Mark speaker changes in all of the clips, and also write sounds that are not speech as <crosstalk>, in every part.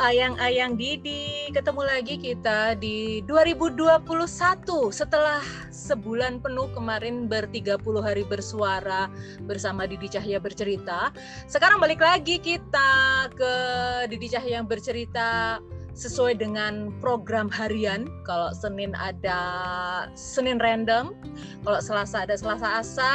Speaker 1: ayang-ayang Didi, ketemu lagi kita di 2021 setelah sebulan penuh kemarin ber-30 hari bersuara bersama Didi Cahya bercerita. Sekarang balik lagi kita ke Didi Cahya yang bercerita sesuai dengan program harian. Kalau Senin ada Senin random, kalau Selasa ada Selasa asa,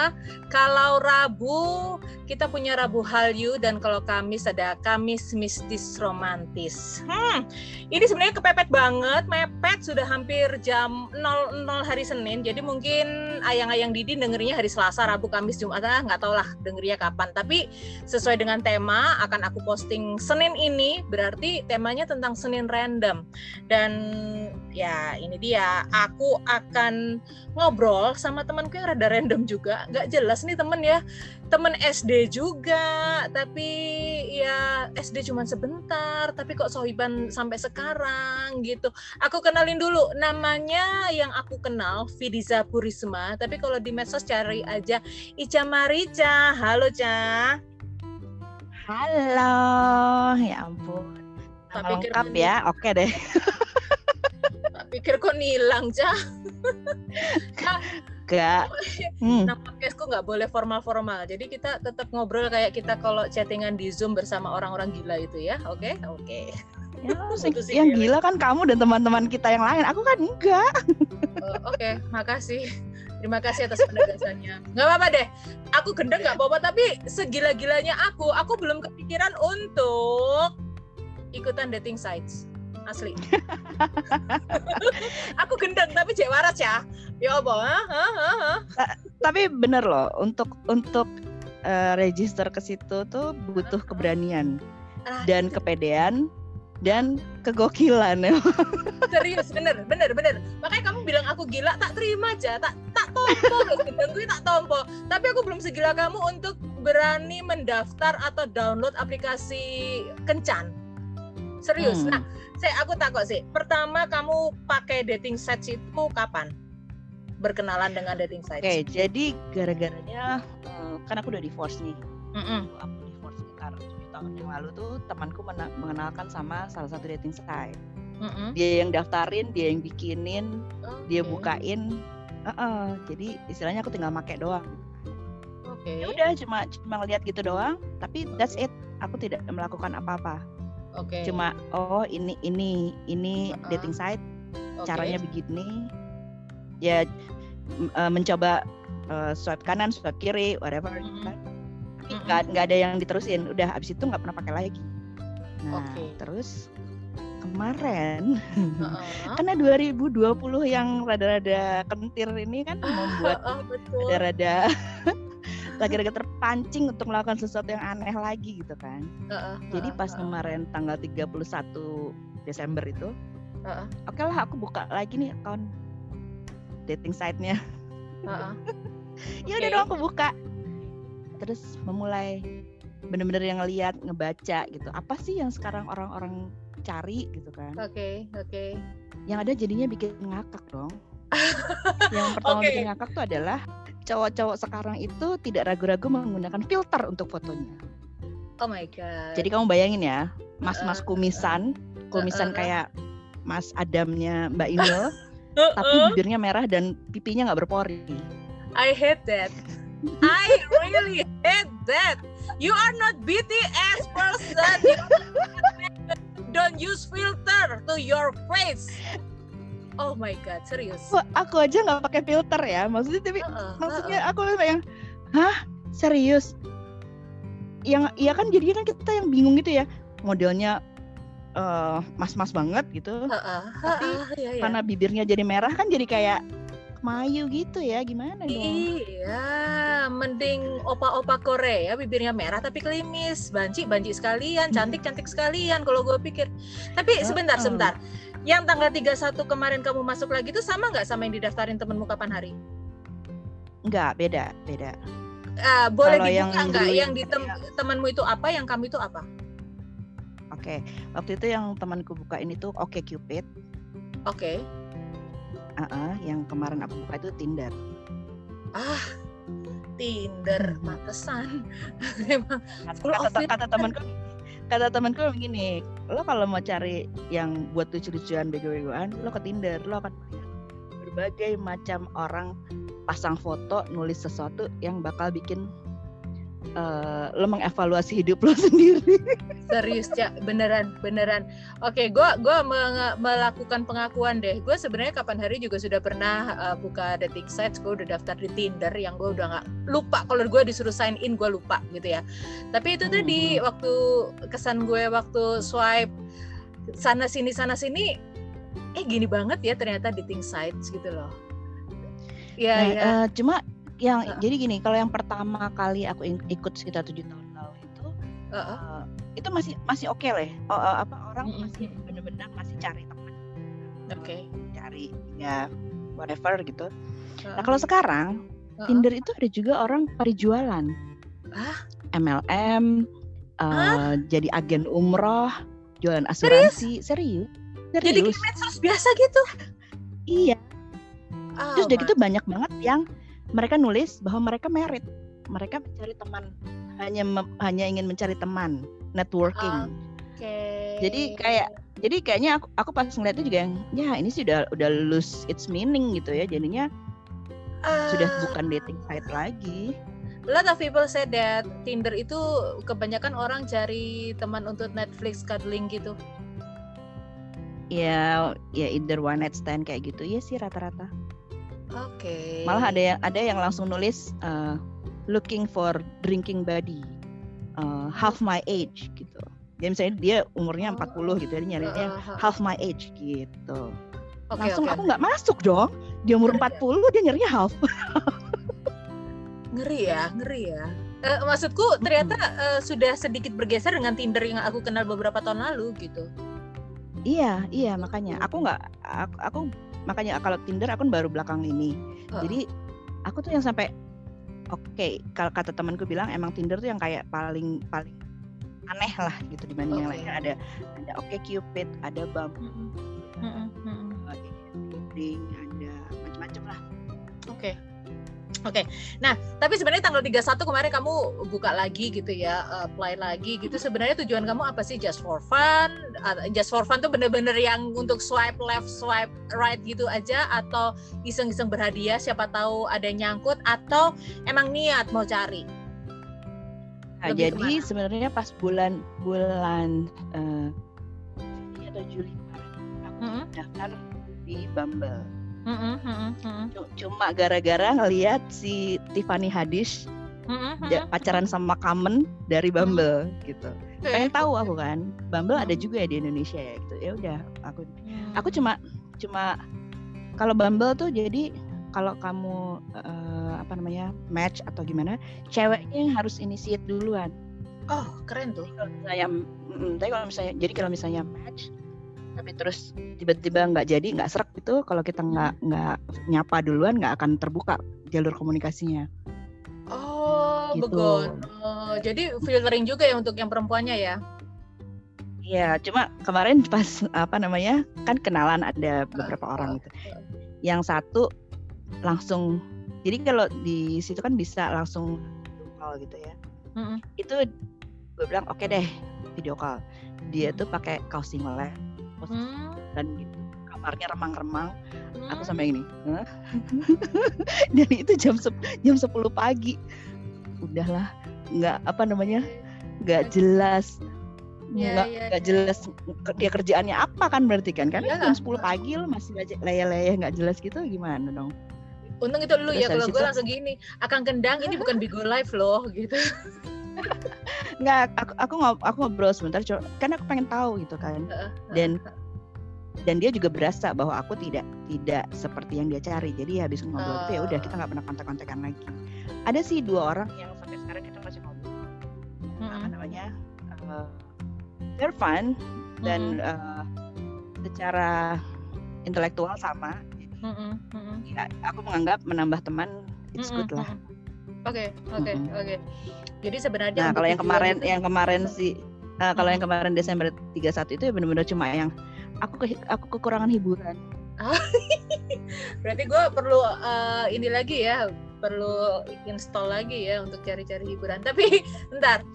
Speaker 1: kalau Rabu kita punya Rabu Halyu dan kalau Kamis ada Kamis mistis romantis. Hmm, ini sebenarnya kepepet banget, mepet sudah hampir jam 00 hari Senin. Jadi mungkin ayang-ayang Didi dengerinya hari Selasa, Rabu, Kamis, Jumat, ah nggak tahu lah dengerinya kapan. Tapi sesuai dengan tema akan aku posting Senin ini, berarti temanya tentang Senin random. Dan ya ini dia, aku akan ngobrol sama temanku yang rada random juga, nggak jelas nih temen ya. Temen SD juga tapi ya SD cuma sebentar tapi kok sohiban sampai sekarang gitu. Aku kenalin dulu namanya yang aku kenal Fidiza Purisma. Tapi kalau di medsos cari aja Ica Marica. Halo Ca.
Speaker 2: Halo ya ampun Nama lengkap ya oke deh <laughs>
Speaker 1: tak pikir kok nilang Ca
Speaker 2: enggak.
Speaker 1: Hmm. Nah podcastku nggak boleh formal-formal. Jadi kita tetap ngobrol kayak kita kalau chattingan di Zoom bersama orang-orang gila itu ya. Oke, okay? oke. Okay.
Speaker 2: Ya, yang gila kan kamu dan teman-teman kita yang lain. Aku kan enggak.
Speaker 1: Oh, oke, okay. makasih. Terima kasih atas penegasannya. Nggak apa-apa deh. Aku gendeng nggak apa-apa, tapi segila-gilanya aku, aku belum kepikiran untuk ikutan dating sites asli. <laughs> aku gendeng tapi cek waras ya. Ya apa?
Speaker 2: Tapi bener loh untuk untuk uh, register ke situ tuh butuh keberanian ah, dan kepedean dan kegokilan ya. <laughs>
Speaker 1: Serius, bener, bener, bener. Makanya kamu bilang aku gila, tak terima aja, tak tak tompo, gendeng gue tak tompo. Tapi aku belum segila kamu untuk berani mendaftar atau download aplikasi kencan. Serius. Hmm. Nah, saya aku takut sih. Pertama kamu pakai dating sites itu kapan? Berkenalan dengan dating sites.
Speaker 2: Oke, okay, jadi gara-garanya uh, kan aku udah divorce nih. Mm -mm. Aku divorce sekitar 7 tahun yang lalu tuh temanku mengenalkan sama salah satu dating site. Mm -mm. Dia yang daftarin, dia yang bikinin, okay. dia bukain. Uh -uh. Jadi istilahnya aku tinggal make doang. Oke. Okay. Ya udah cuma cuma ngeliat gitu doang, tapi that's it. Aku tidak melakukan apa-apa okay. cuma oh ini ini ini uh-huh. dating site okay. caranya begini ya uh, mencoba uh, swipe kanan swipe kiri whatever mm-hmm. kan nggak mm-hmm. nggak ada yang diterusin udah abis itu nggak pernah pakai lagi nah okay. terus kemarin uh-huh. <laughs> karena 2020 yang rada-rada kentir ini kan <laughs> membuat uh, uh, rada-rada <laughs> lagi-lagi terpancing untuk melakukan sesuatu yang aneh lagi gitu kan. Uh, uh, Jadi pas uh, kemarin tanggal 31 Desember itu, uh, uh. oke okay lah aku buka lagi nih akun dating site-nya. Uh, uh. <laughs> ya udah okay. dong aku buka. Terus memulai bener-bener yang ngeliat, ngebaca gitu. Apa sih yang sekarang orang-orang cari gitu kan?
Speaker 1: Oke, okay, oke. Okay.
Speaker 2: Yang ada jadinya bikin ngakak dong. <laughs> yang pertama okay. bikin ngakak tuh adalah cowok-cowok sekarang itu tidak ragu-ragu menggunakan filter untuk fotonya.
Speaker 1: Oh my god.
Speaker 2: Jadi kamu bayangin ya, mas-mas kumisan, kumisan kayak Mas Adamnya Mbak Inul, <laughs> tapi bibirnya merah dan pipinya nggak berpori.
Speaker 1: I hate that. I really hate that. You are not BTS person. Don't use filter to your face. Oh my god, serius?
Speaker 2: aku aja nggak pakai filter ya, maksudnya tapi uh -uh, maksudnya uh -uh. aku yang, hah serius? Yang ya kan jadinya kan kita yang bingung gitu ya, modelnya uh, mas-mas banget gitu, uh -uh, tapi uh, iya, iya. karena bibirnya jadi merah kan jadi kayak Mayu gitu ya gimana dong?
Speaker 1: Iya, mending opa-opa Korea bibirnya merah tapi klimis, banci banci sekalian, cantik cantik sekalian kalau gue pikir. Tapi sebentar sebentar, yang tanggal 31 kemarin kamu masuk lagi itu sama nggak sama yang didaftarin temenmu kapan hari?
Speaker 2: Enggak, beda, beda.
Speaker 1: Uh, boleh Kalau dibuka yang nggak? Yang di tem ya. temanmu itu apa, yang kamu itu apa?
Speaker 2: Oke, okay. waktu itu yang temanku buka ini tuh Oke okay Cupid.
Speaker 1: Oke. Okay.
Speaker 2: Uh -uh, yang kemarin aku buka itu Tinder.
Speaker 1: Ah, Tinder, matesan. <laughs> Emang
Speaker 2: kata, kata, kata temanku kata temanku begini lo kalau mau cari yang buat lucu-lucuan bego-begoan lo ke Tinder lo akan melihat berbagai macam orang pasang foto nulis sesuatu yang bakal bikin uh, lo mengevaluasi hidup lo <laughs> sendiri.
Speaker 1: Serius ya, beneran, beneran. Oke, gue gua melakukan pengakuan deh. Gue sebenarnya kapan hari juga sudah pernah uh, buka dating sites. Gue udah daftar di Tinder yang gue udah nggak lupa kalau gue disuruh sign in gue lupa gitu ya. Tapi itu tadi hmm. waktu kesan gue waktu swipe sana sini sana sini, eh gini banget ya ternyata dating sites gitu loh.
Speaker 2: Iya, nah, ya. Uh, cuma yang uh. jadi gini kalau yang pertama kali aku ikut sekitar tujuh tahun lalu itu uh -uh. Uh, itu masih masih oke okay lah uh, apa orang mm -hmm. masih benar-benar masih cari teman
Speaker 1: oke okay.
Speaker 2: cari ya whatever gitu uh. nah kalau sekarang uh -uh. Tinder itu ada juga orang perijualan uh? MLM uh, uh? jadi agen umroh jualan asuransi serius
Speaker 1: serius, serius. jadi medsos biasa gitu
Speaker 2: iya oh, terus udah gitu banyak banget yang mereka nulis bahwa mereka merit. Mereka mencari teman. Hanya hanya ingin mencari teman. Networking.
Speaker 1: Okay.
Speaker 2: jadi kayak jadi kayaknya aku aku pas ngeliat itu juga yang ya ini sih udah udah lose its meaning gitu ya. Jadinya uh, sudah bukan dating site lagi.
Speaker 1: A lot of people said that Tinder itu kebanyakan orang cari teman untuk Netflix cuddling gitu.
Speaker 2: Ya, ya either one night stand kayak gitu. Ya sih rata-rata.
Speaker 1: Oke. Okay.
Speaker 2: Malah ada yang ada yang langsung nulis uh, looking for drinking buddy uh, half my age gitu. Jadi misalnya dia umurnya oh. 40 gitu, jadi nyarinya uh, uh, half my age gitu. Okay, langsung okay. aku nggak masuk dong. Dia umur <laughs> 40 ya? dia nyarinya half.
Speaker 1: ngeri ya, ngeri ya. Uh, maksudku ternyata uh, sudah sedikit bergeser dengan Tinder yang aku kenal beberapa tahun lalu gitu.
Speaker 2: Iya, iya makanya aku nggak aku, aku makanya kalau Tinder aku baru belakang ini uh. jadi aku tuh yang sampai oke okay, kalau kata temanku bilang emang Tinder tuh yang kayak paling paling aneh lah gitu dibanding okay. yang lainnya ada ada Oke okay Cupid ada Bumble mm -hmm. ada ada macam-macam lah.
Speaker 1: Oke, okay. nah tapi sebenarnya tanggal 31 kemarin kamu buka lagi gitu ya, apply lagi gitu. Sebenarnya tujuan kamu apa sih? Just for fun? Just for fun tuh bener-bener yang untuk swipe left, swipe right gitu aja? Atau iseng-iseng berhadiah siapa tahu ada yang nyangkut? Atau emang niat mau cari?
Speaker 2: Nah, jadi sebenarnya pas bulan bulan uh, atau Juli aku mm -hmm. daftar di Bumble Mm -hmm, Cuma gara-gara ngelihat si Tiffany Haddish mm -hmm. pacaran sama Kamen dari Bumble mm. gitu. Pengen tahu aku kan, Bumble ada juga ya di Indonesia ya gitu. Ya udah, aku mm. aku cuma cuma kalau Bumble tuh jadi kalau kamu uh, apa namanya match atau gimana, ceweknya yang harus initiate duluan.
Speaker 1: Oh, keren tuh.
Speaker 2: Kalau misalnya, mm, tapi kalau misalnya, jadi kalau misalnya match, tapi terus tiba-tiba nggak jadi nggak serak gitu kalau kita nggak nggak nyapa duluan nggak akan terbuka jalur komunikasinya
Speaker 1: oh gitu. begon oh, jadi filtering juga ya untuk yang perempuannya ya
Speaker 2: Iya, cuma kemarin pas apa namanya kan kenalan ada beberapa orang gitu. Yang satu langsung, jadi kalau di situ kan bisa langsung call gitu ya. Mm -hmm. Itu gue bilang oke okay deh video call. Dia tuh pakai kaos singlet, hmm. dan gitu kamarnya remang-remang hmm. aku sampai ini <laughs> dan itu jam jam 10 pagi. Udahlah nggak apa namanya nggak jelas ya, nggak ya, nggak ya. jelas dia kerjaannya apa kan berarti kan? Kan ya, jam 10 pagi lo masih aja leye-leye nggak jelas gitu gimana dong?
Speaker 1: Untung itu dulu ya kalau gue langsung gini akan kendang ini bukan Bigo Live loh gitu
Speaker 2: nggak aku aku ngob, aku ngobrol sebentar kan aku pengen tahu gitu kan dan dan dia juga berasa bahwa aku tidak tidak seperti yang dia cari jadi habis ngobrol itu ya udah kita nggak pernah kontak-kontakan lagi ada sih dua orang yang sampai sekarang kita masih ngobrol hmm. apa namanya uh, they're fun dan hmm. uh, secara intelektual sama hmm. Hmm. Ya, aku menganggap menambah teman it's good lah
Speaker 1: Oke, oke, oke. Jadi sebenarnya
Speaker 2: Nah, kalau yang kemarin yang kemarin sih Nah, kalau yang kemarin Desember 31 itu ya benar-benar cuma yang aku ke, aku kekurangan hiburan. <laughs>
Speaker 1: Berarti gue perlu uh, ini lagi ya, perlu install lagi ya untuk cari-cari hiburan. Tapi <laughs> bentar,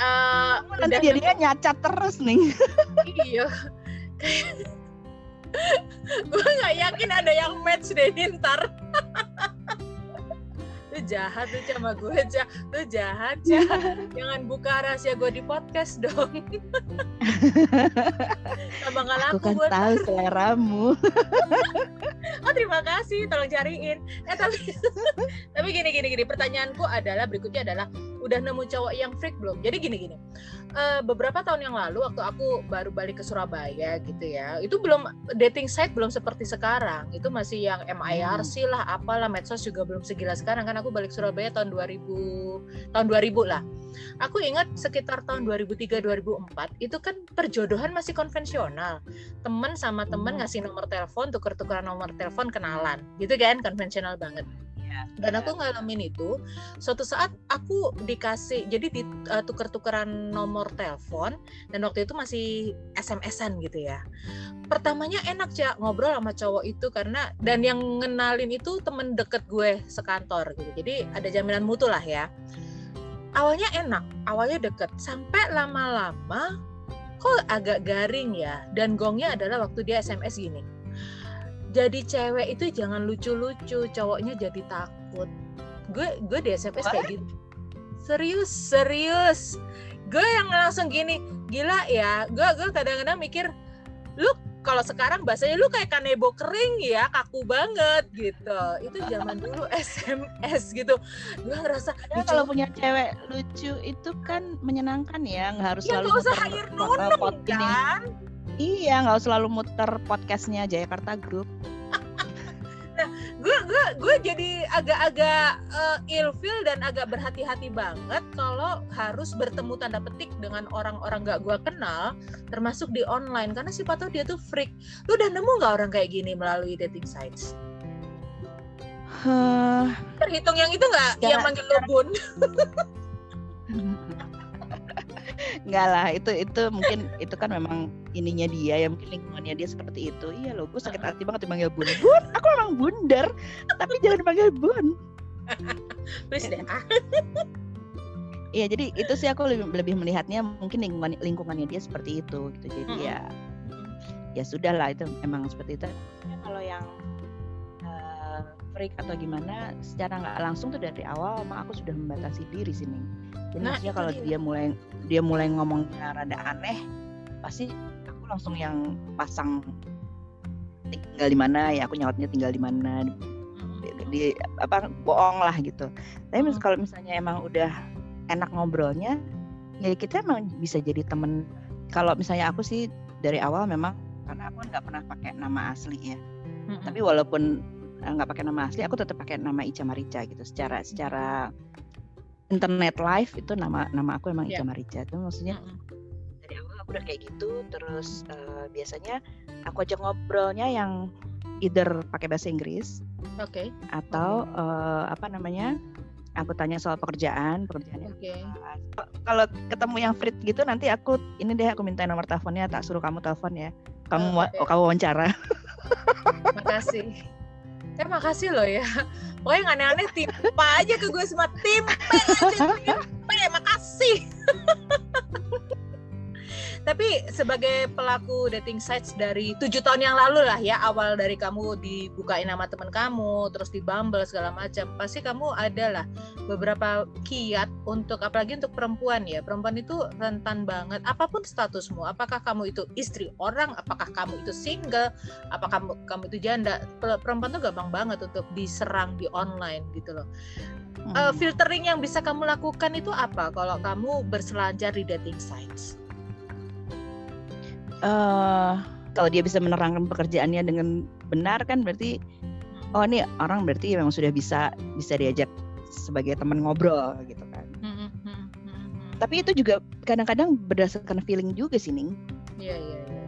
Speaker 2: uh, nanti jadinya nyacat terus nih? <laughs>
Speaker 1: Iya. Gue nggak yakin ada yang match deh ntar lu jahat tuh sama gue aja lu jahat ya <laughs> jangan buka rahasia gue di podcast dong. <laughs>
Speaker 2: Sama nggak laku aku kan buat tahu seleramu.
Speaker 1: Oh terima kasih. Tolong cariin. Eh tapi <laughs> tapi gini gini gini. Pertanyaanku adalah berikutnya adalah udah nemu cowok yang freak belum jadi gini gini uh, beberapa tahun yang lalu waktu aku baru balik ke Surabaya gitu ya itu belum dating site belum seperti sekarang itu masih yang MIRC hmm. lah apalah medsos juga belum segila sekarang kan aku balik Surabaya tahun 2000 tahun 2000 lah. Aku ingat sekitar tahun 2003 2004 itu kan perjodohan masih konvensional. Temen sama temen hmm. ngasih nomor telepon, tuker-tukeran nomor telepon kenalan. Gitu kan konvensional banget iya, dan aku ngalamin itu suatu saat aku dikasih jadi di uh, tuker-tukeran nomor telepon dan waktu itu masih SMS-an gitu ya. Pertamanya enak cak ngobrol sama cowok itu karena dan yang ngenalin itu temen deket gue sekantor gitu. Jadi ada jaminan mutu lah ya. Awalnya enak awalnya deket. Sampai lama-lama kok agak garing ya dan gongnya adalah waktu dia SMS gini jadi cewek itu jangan lucu-lucu cowoknya jadi takut. Gue gue di SMS What? kayak gitu. Serius serius. Gue yang langsung gini gila ya. Gue gue kadang-kadang mikir lu kalau sekarang bahasanya lu kayak kanebo kering ya kaku banget gitu. Itu zaman dulu <laughs> SMS gitu. Gue ngerasa
Speaker 2: ya, kalau punya cewek lucu itu kan menyenangkan ya nggak harus
Speaker 1: ya,
Speaker 2: selalu
Speaker 1: usah air nunung kan
Speaker 2: iya nggak selalu muter podcastnya Jakarta Group.
Speaker 1: Gue gue gue jadi agak-agak uh, ilfil dan agak berhati-hati banget kalau harus bertemu tanda petik dengan orang-orang gak gue kenal termasuk di online. Karena siapa tahu dia tuh freak. Lu udah nemu nggak orang kayak gini melalui dating sites? Huh, terhitung yang itu nggak? Yang manggil lo bun
Speaker 2: Enggak lah, itu itu mungkin itu kan memang ininya dia ya mungkin lingkungannya dia seperti itu. Iya loh, gue sakit hati banget dipanggil bun. Bun, aku memang bundar, tapi jangan dipanggil bun. Please deh. Iya, jadi itu sih aku lebih, lebih melihatnya mungkin lingkungan lingkungannya dia seperti itu gitu. Jadi ya ya sudah lah itu emang seperti itu. Kalau yang freak atau gimana secara nggak langsung tuh dari awal emang aku sudah membatasi diri sini jadi nah, maksudnya kalau dia. dia mulai dia mulai ngomongnya rada aneh pasti aku langsung yang pasang tinggal di mana ya aku nyautnya tinggal di mana hmm. di, apa bohong lah gitu tapi hmm. kalau misalnya emang udah enak ngobrolnya ya kita emang bisa jadi temen kalau misalnya aku sih dari awal memang karena aku nggak pernah pakai nama asli ya hmm. tapi walaupun nggak pakai nama asli aku tetap pakai nama Ica Marica gitu secara secara internet live itu nama nama aku emang yeah. Ica Marica itu maksudnya mm -hmm. dari awal aku udah kayak gitu terus uh, biasanya aku aja ngobrolnya yang either pakai bahasa Inggris
Speaker 1: oke okay.
Speaker 2: atau okay. uh, apa namanya aku tanya soal pekerjaan pekerjaannya okay. kalau ketemu yang free gitu nanti aku ini deh aku minta nomor teleponnya tak suruh kamu telepon ya kamu oh, okay. oh, kamu wawancara <laughs>
Speaker 1: makasih eh makasih loh ya. <laughs> Pokoknya yang aneh-aneh timpa aja ke gue semua timpa aja timpa ya makasih <laughs> tapi sebagai pelaku dating sites dari tujuh tahun yang lalu lah ya awal dari kamu dibukain nama teman kamu terus di Bumble segala macam pasti kamu adalah beberapa kiat untuk apalagi untuk perempuan ya. Perempuan itu rentan banget. Apa pun statusmu apakah kamu itu istri orang apakah kamu itu single apakah kamu kamu itu janda perempuan tuh gampang banget untuk diserang di online gitu loh. Hmm. uh, filtering yang bisa kamu lakukan itu apa kalau kamu berselancar di dating sites
Speaker 2: uh, kalau dia bisa menerangkan pekerjaannya dengan benar kan berarti oh ini orang berarti memang sudah bisa bisa diajak sebagai teman ngobrol gitu kan. Hmm, hmm, hmm, Tapi itu juga kadang-kadang berdasarkan feeling juga sih Ning.
Speaker 1: Iya iya iya.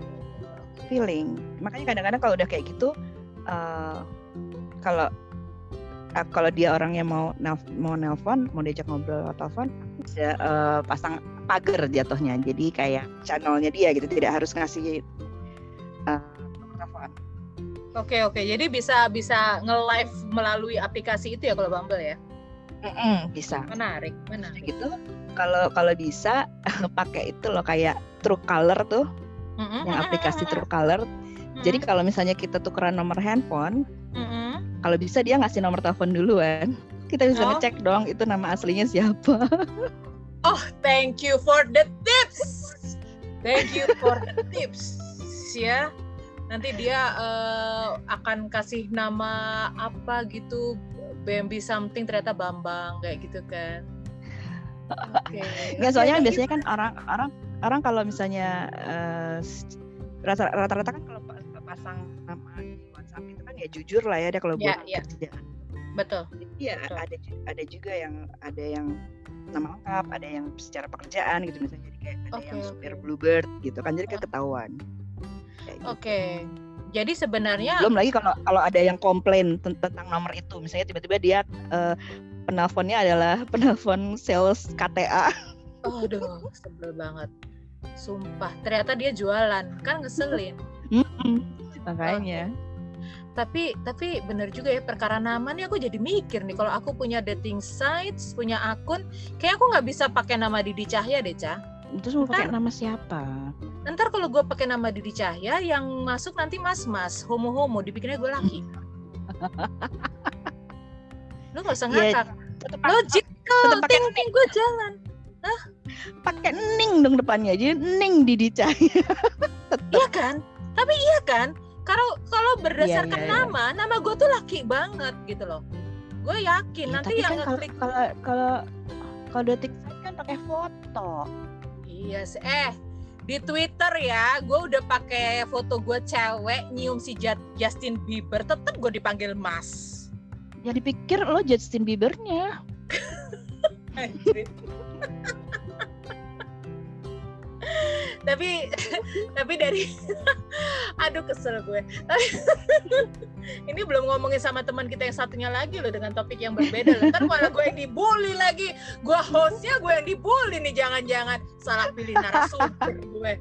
Speaker 2: Feeling. Makanya kadang-kadang kalau udah kayak gitu uh, kalau uh, kalau dia orangnya mau nelf mau nelpon, mau diajak ngobrol atau telepon, bisa uh, pasang pagar jatuhnya jadi kayak channelnya dia gitu tidak harus ngasih uh,
Speaker 1: Oke oke, jadi bisa bisa nge-live melalui aplikasi itu ya kalau Bumble ya?
Speaker 2: Mm -mm, bisa.
Speaker 1: Menarik, menarik.
Speaker 2: Gitu. Kalau kalau bisa <laughs> pakai itu loh kayak True Color tuh. Mm -hmm. Yang aplikasi True Color. Mm -hmm. Jadi kalau misalnya kita tukeran nomor handphone, mm -hmm. kalau bisa dia ngasih nomor telepon duluan. Kita bisa oh. ngecek dong itu nama aslinya siapa. <laughs>
Speaker 1: oh, thank you for the tips. Thank you for the tips ya nanti dia uh, akan kasih nama apa gitu BMB something ternyata Bambang kayak gitu kan
Speaker 2: Oke. Okay. Nggak soalnya okay, biasanya kan orang-orang orang kalau misalnya uh, rata-rata kan kalau pasang nama di WhatsApp itu kan ya jujur lah ya dia kalau yeah, buat yeah. kerjaan.
Speaker 1: Betul.
Speaker 2: Iya ada ada juga yang ada yang nama lengkap, ada yang secara pekerjaan gitu misalnya jadi kayak ada okay, yang supir okay. Bluebird gitu kan jadi kan ketahuan.
Speaker 1: Gitu. Oke. Okay. Jadi sebenarnya
Speaker 2: belum lagi kalau kalau ada yang komplain tentang nomor itu, misalnya tiba-tiba dia uh, penelponnya adalah <laughs> penelpon sales KTA.
Speaker 1: Oh, aduh, sebel banget. Sumpah, ternyata dia jualan, kan ngeselin.
Speaker 2: Makanya. Oh.
Speaker 1: Tapi tapi bener juga ya perkara nama nih aku jadi mikir nih kalau aku punya dating sites, punya akun, kayak aku nggak bisa pakai nama Didi Cahya deh, Cah
Speaker 2: Terus mau pakai nama siapa?
Speaker 1: Ntar kalau gue pakai nama Didi Cahya, yang masuk nanti mas-mas, homo-homo, dipikirnya gue laki. Lu gak usah iya, ngakak. Yeah, Logical, thinking gue jalan. Hah?
Speaker 2: Pakai ning dong depannya aja, ning Didi Cahya. <laughs>
Speaker 1: iya kan? Tapi iya kan? Kalau kalau berdasarkan yeah, yeah, nama, yeah. nama gue tuh laki banget gitu loh. Gue yakin yeah, nanti yang
Speaker 2: kan ngeklik kalau kalau kalau detik kan pakai foto.
Speaker 1: Iya sih. Eh, di Twitter ya, gue udah pakai foto gue cewek nyium si Justin Bieber, tetep gue dipanggil Mas.
Speaker 2: Ya dipikir lo Justin Biebernya. <laughs>
Speaker 1: tapi <laughs> tapi dari <laughs> aduh kesel gue. <laughs> Ini belum ngomongin sama teman kita yang satunya lagi loh dengan topik yang berbeda loh. kan malah gue yang dibully lagi. Gue hostnya gue yang dibully nih jangan-jangan. Salah pilih narasumber gue.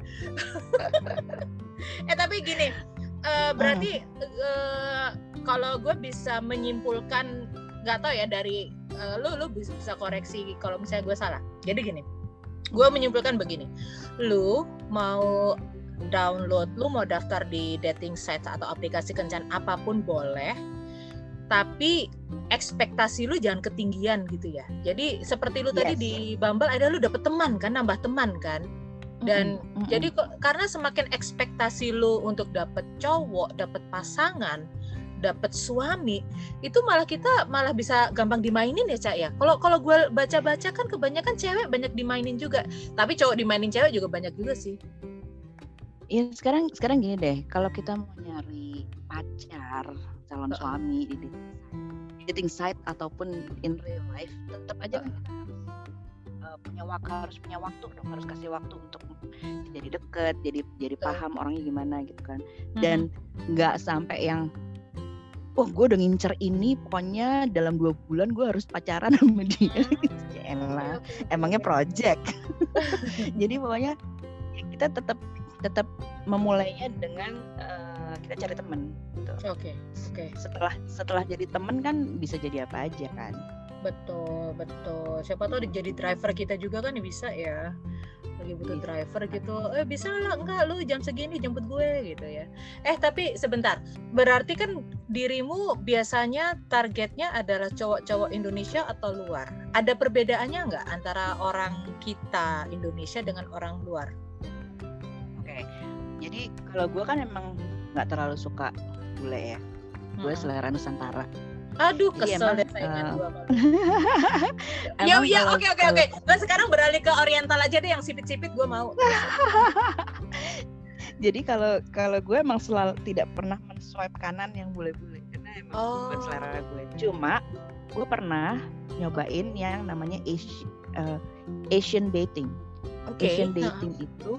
Speaker 1: Eh tapi gini uh, berarti uh, kalau gue bisa menyimpulkan nggak tahu ya dari uh, lu lu bisa koreksi kalau misalnya gue salah. Jadi gini gue menyimpulkan begini lu mau download lu mau daftar di dating sites atau aplikasi kencan apa pun boleh tapi ekspektasi lu jangan ketinggian gitu ya jadi seperti lu yes. tadi di Bumble ada lu dapet teman kan nambah teman kan dan mm -hmm. jadi karena semakin ekspektasi lu untuk dapet cowok dapet pasangan dapat suami itu malah kita malah bisa gampang dimainin ya cak ya? Kalau kalau gue baca-baca kan kebanyakan cewek banyak dimainin juga. Tapi cowok dimainin cewek juga banyak juga sih.
Speaker 2: Ya sekarang sekarang gini deh kalau kita mau nyari pacar calon uh suami di dating site ataupun in real life tetap aja kan kita uh, punya waktu harus punya waktu dong harus kasih waktu untuk jadi deket jadi jadi paham orangnya gimana gitu kan. Dan nggak sampai yang oh gue udah ngincer ini pokoknya dalam dua bulan gue harus pacaran <laughs> sama dia Elah, emangnya project <laughs> jadi pokoknya ya kita tetap tetap memulainya dengan uh, kita cari temen
Speaker 1: gitu. Oke, okay, oke. Okay.
Speaker 2: Setelah setelah jadi temen kan bisa jadi apa aja kan.
Speaker 1: Betul, betul. Siapa tahu jadi driver kita juga kan bisa ya lagi butuh driver gitu. Eh bisa lah enggak lu jam segini jemput gue gitu ya. Eh tapi sebentar. Berarti kan dirimu biasanya targetnya adalah cowok-cowok Indonesia atau luar? Ada perbedaannya enggak antara orang kita Indonesia dengan orang luar?
Speaker 2: Oke. Jadi kalau gue kan emang nggak terlalu suka bule ya. Gue hmm. selera Nusantara
Speaker 1: Aduh iya, kesel deh saingan uh, gua Ya ya oke oke oke. Nah sekarang beralih ke oriental aja deh yang sipit-sipit gue mau. <laughs>
Speaker 2: Jadi kalau kalau gue emang selalu tidak pernah men-swipe kanan yang bule-bule karena emang oh. bukan selera gue. Cuma gue pernah nyobain yang namanya Asian, uh, Asian dating. Okay. Asian dating uh. itu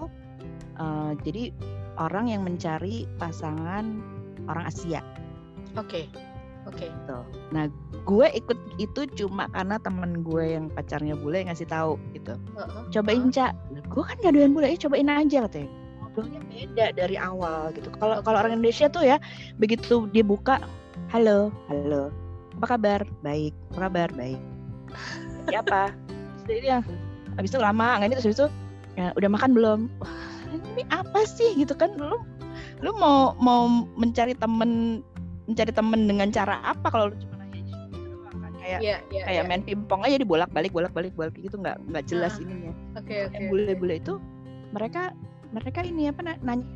Speaker 2: uh, jadi orang yang mencari pasangan orang Asia.
Speaker 1: Oke. Okay. Oke. Okay.
Speaker 2: Gitu. Nah, gue ikut itu cuma karena temen gue yang pacarnya bule ngasih tahu gitu. Uh-huh. Cobain cak. Gue kan gak doyan bule, ya cobain aja katanya. Ngobrolnya beda dari awal gitu. Kalau kalau orang Indonesia tuh ya begitu dia buka, halo, halo, apa kabar? Baik, apa kabar? Baik. ya apa jadi dia habis itu lama nggak ini terus habis itu ya, udah makan belum wah ini apa sih gitu kan lu lu mau mau mencari temen mencari temen dengan cara apa kalau lu cuma nanya gitu kan kayak yeah, yeah, kayak yeah. main pingpong aja dibolak balik bolak balik bolak balik gitu nggak nggak jelas ah, ininya
Speaker 1: okay, okay,
Speaker 2: bule-bule itu mereka mereka ini apa nanya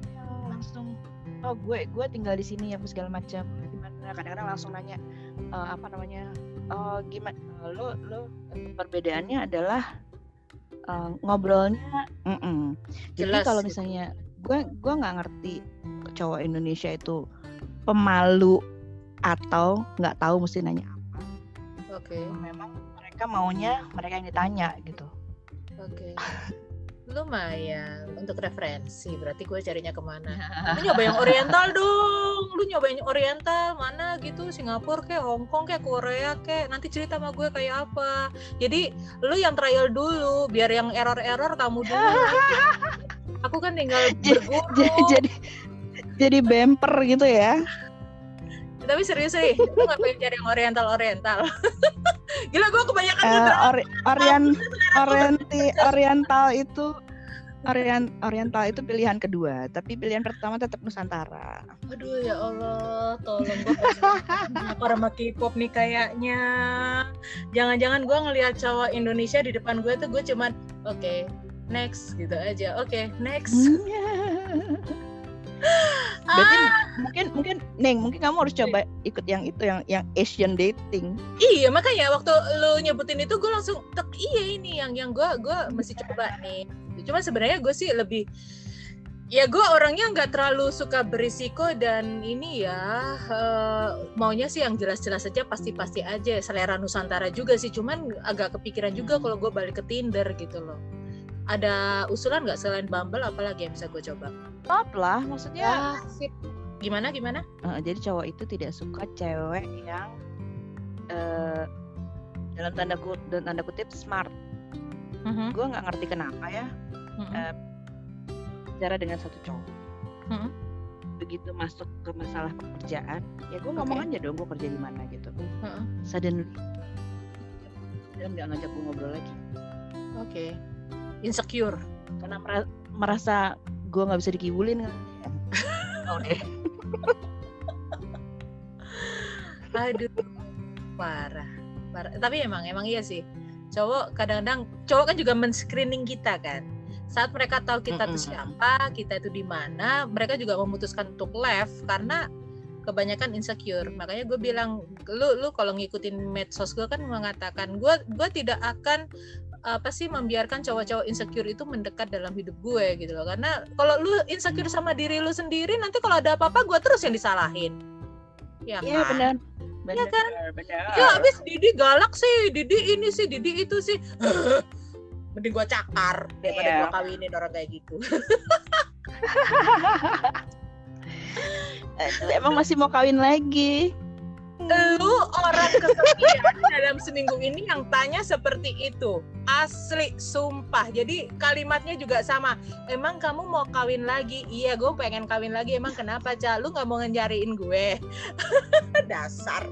Speaker 2: langsung oh gue gue tinggal di sini apa segala macam gimana kadang-kadang langsung nanya uh, apa namanya oh gimana lo lo perbedaannya adalah uh, ngobrolnya mm -mm. jadi kalau gitu. misalnya gue gue nggak ngerti cowok Indonesia itu pemalu atau nggak tahu mesti nanya apa.
Speaker 1: Oke. Okay.
Speaker 2: memang mereka maunya mereka yang ditanya gitu.
Speaker 1: Oke. Okay. lumayan untuk referensi berarti gue carinya ke mana? <laughs> Lu nyoba yang oriental dong lu nyoba yang oriental mana gitu Singapura kayak Hong Kong kayak Korea kayak nanti cerita sama gue kayak apa. Jadi lu yang trial dulu biar yang error-error kamu dulu. <laughs> Aku kan tinggal berguru.
Speaker 2: jadi jadi bumper gitu ya
Speaker 1: tapi serius sih lu nggak pengen cari yang oriental oriental <laughs> gila gue kebanyakan
Speaker 2: uh, ori orient orienti oriental itu Orient, Oriental itu pilihan kedua, tapi pilihan pertama tetap Nusantara.
Speaker 1: Aduh ya Allah, tolong gue para sama K-pop nih kayaknya. Jangan-jangan gue ngelihat cowok Indonesia di depan gue tuh gue cuman oke okay, next gitu aja, oke okay, next.
Speaker 2: Berarti ah. mungkin mungkin Neng, mungkin kamu harus coba ikut yang itu yang yang Asian dating.
Speaker 1: Iya, makanya waktu lu nyebutin itu gue langsung tek iya ini yang yang gue gue mesti coba nih. Cuma sebenarnya gue sih lebih ya gue orangnya nggak terlalu suka berisiko dan ini ya uh, maunya sih yang jelas-jelas aja pasti-pasti aja selera Nusantara juga sih cuman agak kepikiran juga kalau gue balik ke Tinder gitu loh ada usulan nggak selain Bumble apalagi yang bisa gue coba?
Speaker 2: Top lah, maksudnya.
Speaker 1: Ah, sip. Gimana gimana?
Speaker 2: Uh, jadi cowok itu tidak suka cewek yang uh, dalam tanda kutip, dalam tanda kutip smart. Uh-huh. Gue nggak ngerti kenapa ya. Uh-huh. Uh, bicara dengan satu cowok. Uh-huh. Begitu masuk ke masalah pekerjaan, ya gue ngomong okay. aja dong gue kerja di mana gitu. Uh-huh. Suddenly, dia nggak ngajak gue ngobrol lagi.
Speaker 1: Oke. Okay insecure.
Speaker 2: Karena merasa gue nggak bisa dikibulin kan. <laughs>
Speaker 1: Oh deh aduh parah. Parah. Tapi emang emang iya sih. Cowok kadang-kadang cowok kan juga men-screening kita kan. Saat mereka tahu kita mm tuh siapa kita itu di mana mereka juga memutuskan untuk left karena kebanyakan insecure. Makanya gue bilang lu lu kalau ngikutin medsos gue kan mengatakan gue gue tidak akan apa sih membiarkan cowok-cowok insecure itu mendekat dalam hidup gue gitu loh karena kalau lu insecure hmm. sama diri lu sendiri nanti kalau ada apa-apa gue terus yang disalahin
Speaker 2: ya iya kan? benar
Speaker 1: benar ya kan benar. ya abis Didi galak sih Didi ini sih Didi itu sih <laughs> mending gue cakar daripada yeah. gue kawinin orang kayak gitu <laughs>
Speaker 2: emang masih mau kawin lagi
Speaker 1: lu orang kesekian dalam seminggu ini yang tanya seperti itu. Asli sumpah. Jadi kalimatnya juga sama. Emang kamu mau kawin lagi? Iya gue pengen kawin lagi. Emang kenapa cah lu nggak mau ngencariin gue? <laughs> Dasar.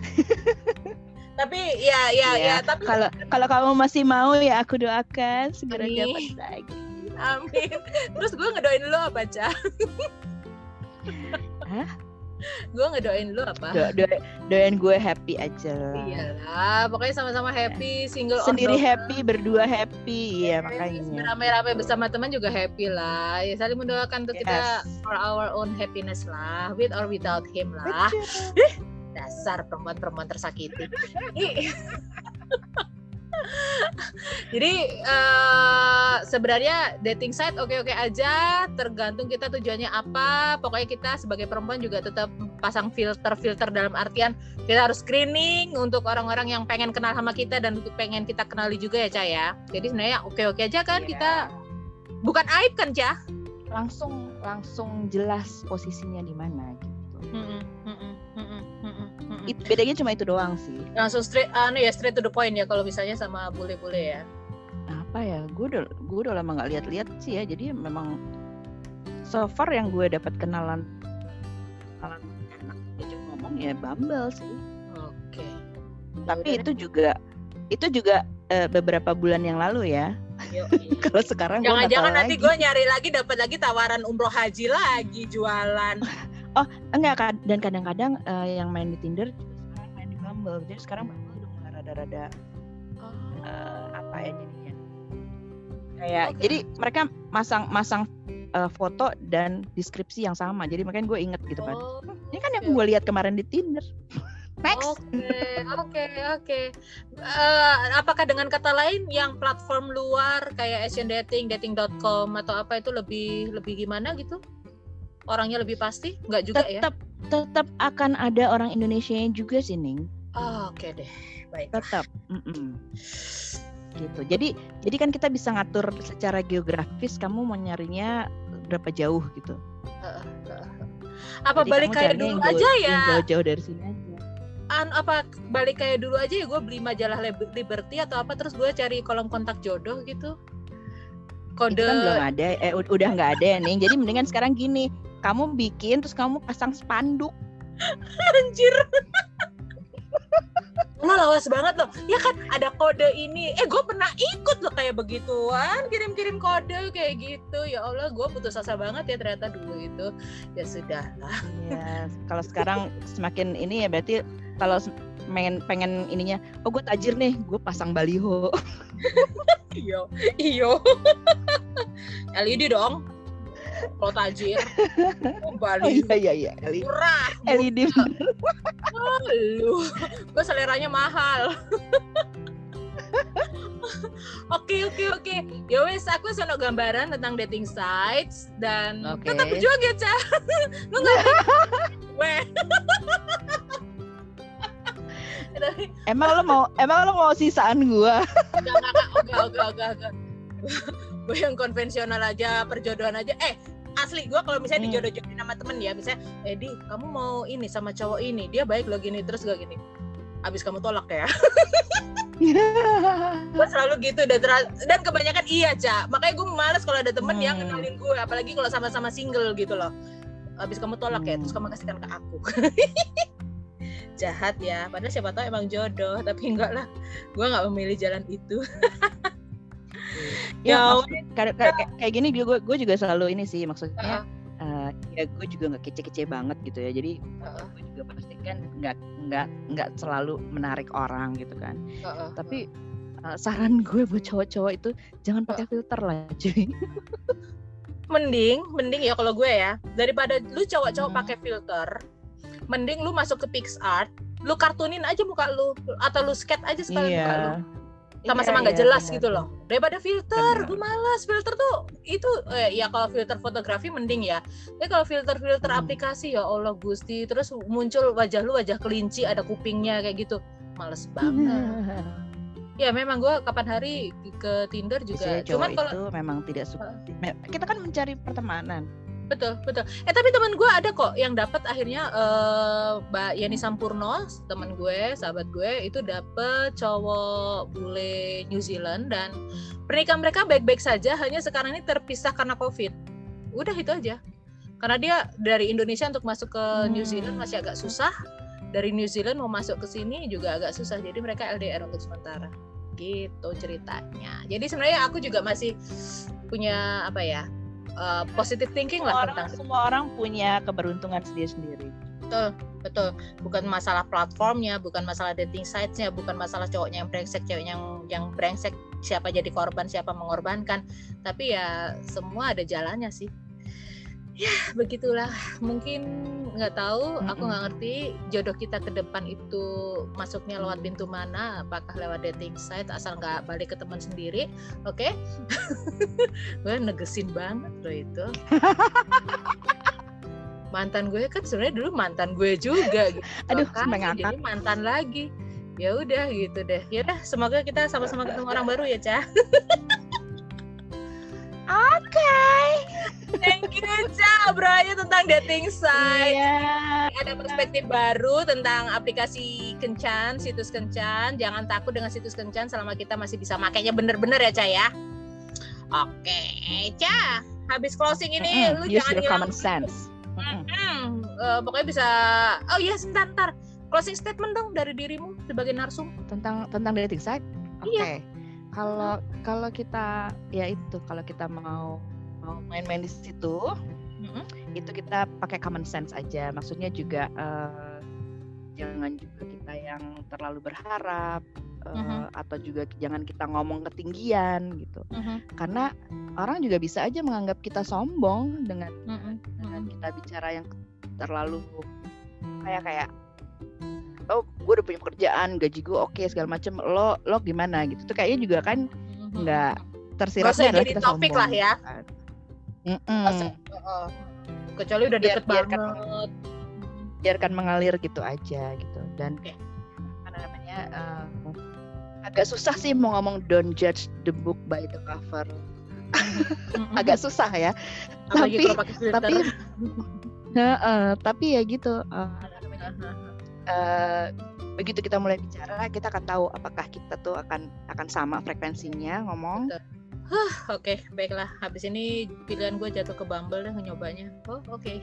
Speaker 1: <laughs> Tapi ya ya ya, ya tapi
Speaker 2: kalau kalau kamu masih mau ya aku doakan segera dapat lagi.
Speaker 1: Amin. Terus gue ngedoain lo apa cah Hah? Gue ngedoain lu apa? Do,
Speaker 2: do, doain gue happy aja lah.
Speaker 1: Iyalah, pokoknya sama-sama happy, single
Speaker 2: Sendiri happy, berdua happy, iya makanya.
Speaker 1: Rame-rame bersama teman juga happy lah. Ya saling mendoakan untuk yes. kita for our own happiness lah, with or without him lah. Dasar perempuan-perempuan tersakiti. <laughs> <laughs> Jadi uh, sebenarnya dating site oke-oke aja, tergantung kita tujuannya apa. Pokoknya kita sebagai perempuan juga tetap pasang filter-filter dalam artian kita harus screening untuk orang-orang yang pengen kenal sama kita dan pengen kita kenali juga ya, Cah ya. Jadi sebenarnya oke-oke aja kan yeah. kita bukan aib kan, Cah?
Speaker 2: Langsung langsung jelas posisinya di mana gitu. Mm -mm, mm -mm it, bedanya cuma itu doang sih.
Speaker 1: Langsung straight anu ya straight to the point ya kalau misalnya sama bule-bule ya.
Speaker 2: Apa ya gue udah gue udah lama nggak lihat-lihat sih ya jadi memang so far yang gue dapat kenalan kenalan enak ngomong ya Bumble sih.
Speaker 1: Oke. Okay.
Speaker 2: tapi itu juga itu juga uh, beberapa bulan yang lalu ya. <laughs> Kalau sekarang
Speaker 1: jangan-jangan nanti gue nyari lagi dapat lagi tawaran umroh haji lagi jualan <laughs>
Speaker 2: oh enggak kan dan kadang-kadang uh, yang main di Tinder juga sekarang main di Bumble jadi sekarang Bumble udah mulai rada-rada oh. uh, apa ya jadinya kayak okay. jadi mereka masang masang uh, foto dan deskripsi yang sama jadi makanya gue inget gitu kan oh, ini kan yang gue lihat kemarin di Tinder <laughs>
Speaker 1: Next. Oke, oke, oke. Apakah dengan kata lain yang platform luar kayak Asian Dating, Dating.com atau apa itu lebih lebih gimana gitu? Orangnya lebih pasti? Enggak juga
Speaker 2: tetap, ya? Tetap tetap akan ada orang Indonesia yang juga sih, Ning.
Speaker 1: Oh, oke okay deh. Baik.
Speaker 2: Tetap. Mm -mm. Gitu. Jadi jadi kan kita bisa ngatur secara geografis kamu mau nyarinya berapa jauh gitu. Uh,
Speaker 1: uh, Apa jadi balik kayak dulu aja ya?
Speaker 2: Jauh-jauh dari sini aja
Speaker 1: an apa balik kayak dulu aja ya gue beli majalah Liberty atau apa terus gue cari kolom kontak jodoh gitu
Speaker 2: kode itu kan belum ada eh udah nggak ada ya nih jadi mendingan sekarang gini kamu bikin terus kamu pasang spanduk. <laughs>
Speaker 1: Anjir. Lo lawas banget loh. Ya kan ada kode ini. Eh gue pernah ikut loh kayak begituan. Kirim-kirim kode kayak gitu. Ya Allah gue putus asa banget ya ternyata dulu itu. Ya sudah lah
Speaker 2: ya kalau sekarang semakin ini ya berarti kalau pengen pengen ininya oh gue tajir nih gue pasang baliho.
Speaker 1: Iyo iyo LED dong kalau tajir
Speaker 2: baliho oh, iya iya iya. LED
Speaker 1: murah
Speaker 2: LED
Speaker 1: oh, lu gue seleranya mahal. Oke oke oke. Ya wes aku sono gambaran tentang dating sites dan okay. tetap berjuang ya, Ca. Lu enggak Weh.
Speaker 2: Emang lo mau emang lo mau sisaan gua?
Speaker 1: Enggak enggak enggak. Enggak enggak gue yang konvensional aja perjodohan aja. Eh asli gue kalau misalnya hmm. dijodoh-jodohin sama temen ya misalnya Edi kamu mau ini sama cowok ini dia baik lo gini terus gak gini. Abis kamu tolak ya. <laughs> Gue selalu gitu dan dan kebanyakan iya cak makanya gue males kalau ada temen hmm. yang kenalin gue apalagi kalau sama-sama single gitu loh. Abis kamu tolak hmm. ya terus kamu kasihkan ke aku. <laughs> Jahat ya padahal siapa tahu emang jodoh tapi enggak lah. Gue nggak memilih jalan itu <laughs>
Speaker 2: ya, kayak, kayak, gini gue gue juga selalu ini sih maksudnya uh uh, ya gue juga nggak kece-kece banget gitu ya jadi uh gue juga pastikan nggak nggak nggak selalu menarik orang gitu kan uh -uh. tapi uh, saran gue buat cowok-cowok itu jangan pakai filter lah cuy
Speaker 1: mending mending ya kalau gue ya daripada lu cowok-cowok hmm. pakai filter mending lu masuk ke PixArt lu kartunin aja muka lu atau lu sketch aja sekali yeah. muka lu sama-sama iya, nggak -sama iya, jelas iya, gitu loh. Daripada filter gue malas filter tuh itu eh, ya kalau filter fotografi mending ya. Tapi kalau filter filter hmm. aplikasi ya allah gusti terus muncul wajah lu wajah kelinci ada kupingnya kayak gitu. Males banget. <laughs> Ya memang gue kapan hari ke Tinder juga
Speaker 2: cuman kalau itu memang tidak suka. Kita kan mencari pertemanan
Speaker 1: betul betul. Eh tapi teman gue ada kok yang dapat akhirnya uh, mbak Yani Sampurno teman gue sahabat gue itu dapat cowok bule New Zealand dan pernikahan mereka baik-baik saja hanya sekarang ini terpisah karena covid. Udah itu aja. Karena dia dari Indonesia untuk masuk ke New Zealand masih agak susah. Dari New Zealand mau masuk ke sini juga agak susah jadi mereka LDR untuk sementara. Gitu ceritanya. Jadi sebenarnya aku juga masih punya apa ya uh, positive thinking
Speaker 2: semua
Speaker 1: lah
Speaker 2: orang, tentang semua orang punya keberuntungan sendiri-sendiri.
Speaker 1: Betul, betul. Bukan masalah platformnya, bukan masalah dating sites-nya, bukan masalah cowoknya yang brengsek, ceweknya yang yang brengsek, siapa jadi korban, siapa mengorbankan. Tapi ya semua ada jalannya sih ya begitulah mungkin nggak tahu aku nggak ngerti jodoh kita ke depan itu masuknya lewat pintu mana apakah lewat dating site asal nggak balik ke teman sendiri oke <laughs> okay? gue negesin banget loh itu <laughs> mantan gue kan sebenarnya dulu mantan gue juga gitu.
Speaker 2: aduh kan, jadi
Speaker 1: mantan lagi ya udah gitu deh ya udah semoga kita sama-sama ketemu orang baru ya cah <laughs>
Speaker 2: oke okay.
Speaker 1: Thank you Ca obrolannya tentang dating site. Iya. Ada perspektif baru tentang aplikasi Kencan, situs Kencan. Jangan takut dengan situs Kencan selama kita masih bisa makainya bener-bener ya Ca ya. Oke, Ca. Habis closing ini mm -hmm. lu
Speaker 2: Use
Speaker 1: jangan
Speaker 2: your common sense.
Speaker 1: Mm -hmm. uh, pokoknya bisa Oh iya sebentar, closing statement dong dari dirimu sebagai narsum
Speaker 2: tentang tentang dating site. Oke. Okay. Iya. Kalau kalau kita ya itu kalau kita mau mau main-main di situ, mm-hmm. itu kita pakai common sense aja. Maksudnya juga uh, jangan juga kita yang terlalu berharap uh, mm-hmm. atau juga jangan kita ngomong ketinggian gitu. Mm-hmm. Karena orang juga bisa aja menganggap kita sombong dengan mm-hmm. dengan kita bicara yang terlalu kayak kayak oh gue udah punya pekerjaan gaji gue oke okay, segala macem lo lo gimana gitu tuh kayaknya juga kan mm-hmm. nggak tersiratnya adalah kita topik
Speaker 1: sombong, lah ya kan. Mm-mm. kecuali udah deket Biar, banget. Biarkan,
Speaker 2: biarkan mengalir gitu aja gitu. Dan okay. apa namanya uh, agak susah sih mau ngomong don't judge the book by the cover. <laughs> Agak susah ya. Apalagi tapi tapi uh, uh, tapi ya gitu uh, uh, begitu kita mulai bicara kita akan tahu apakah kita tuh akan akan sama frekuensinya ngomong
Speaker 1: Huh, oke, okay, baiklah. Habis ini pilihan gue jatuh ke Bumble deh nyobanya. Oh, oke. Okay.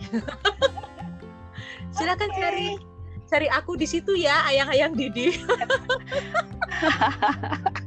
Speaker 1: <laughs> Silakan okay. cari cari aku di situ ya, ayang-ayang Didi. <laughs>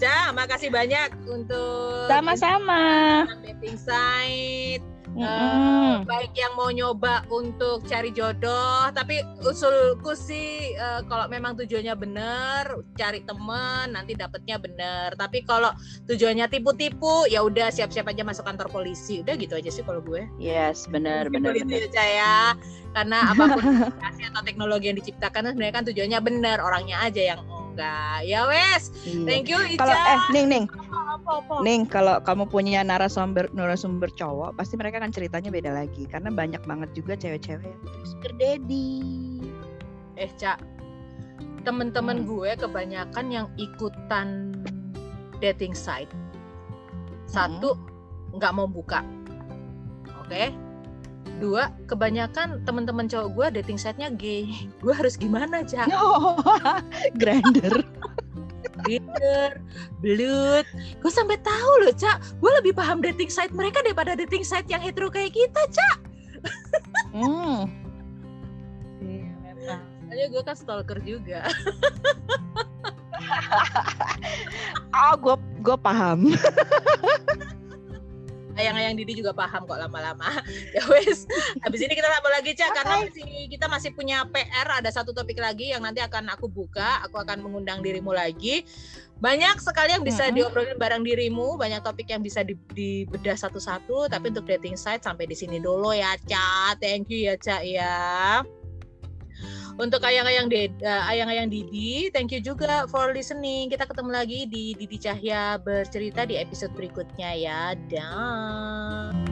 Speaker 1: Ja, makasih banyak untuk
Speaker 2: sama-sama
Speaker 1: dating site Mm uh, baik yang mau nyoba untuk cari jodoh, tapi usulku sih uh, kalau memang tujuannya benar, cari teman nanti dapetnya benar. Tapi kalau tujuannya tipu-tipu, ya udah siap-siap aja masuk kantor polisi. Udah gitu aja sih kalau gue.
Speaker 2: Yes, benar benar benar.
Speaker 1: Ya, Karena <laughs> apa pun atau teknologi yang diciptakan sebenarnya kan tujuannya benar, orangnya aja yang enggak. Ya wes. Iya. Thank you Ica.
Speaker 2: Kalau eh Ning Ning. Ning kalau kamu punya narasumber narasumber cowok, pasti mereka kan ceritanya beda lagi karena banyak banget juga cewek-cewek yang sugar daddy.
Speaker 1: Eh, Cak. Temen-temen hmm. gue kebanyakan yang ikutan dating site. Satu hmm. nggak hmm. mau buka. Oke. Okay? Dua kebanyakan teman-teman cowok gue dating site-nya gay. <laughs> Gue harus gimana cak? <laughs>
Speaker 2: Oh, grinder.
Speaker 1: Grinder blood gue sampai tahu loh cak. Gue lebih paham dating site mereka daripada dating site yang hetero kayak kita cak. Hmm. Iya gue kan stalker juga.
Speaker 2: Oh gue gue paham <laughs>
Speaker 1: ayang-ayang Didi juga paham kok lama-lama. <laughs> ya wes, habis ini kita sambung lagi Cak karena masih kita masih punya PR ada satu topik lagi yang nanti akan aku buka, aku akan mengundang dirimu lagi. Banyak sekali yang bisa mm -hmm. diobrolin bareng dirimu, banyak topik yang bisa dibedah satu-satu, tapi untuk dating site sampai di sini dulu ya, Cak. Thank you ya, Cak ya. Untuk ayang-ayang uh, ayang-ayang Didi, thank you juga for listening. Kita ketemu lagi di Didi Cahya bercerita di episode berikutnya ya. Dan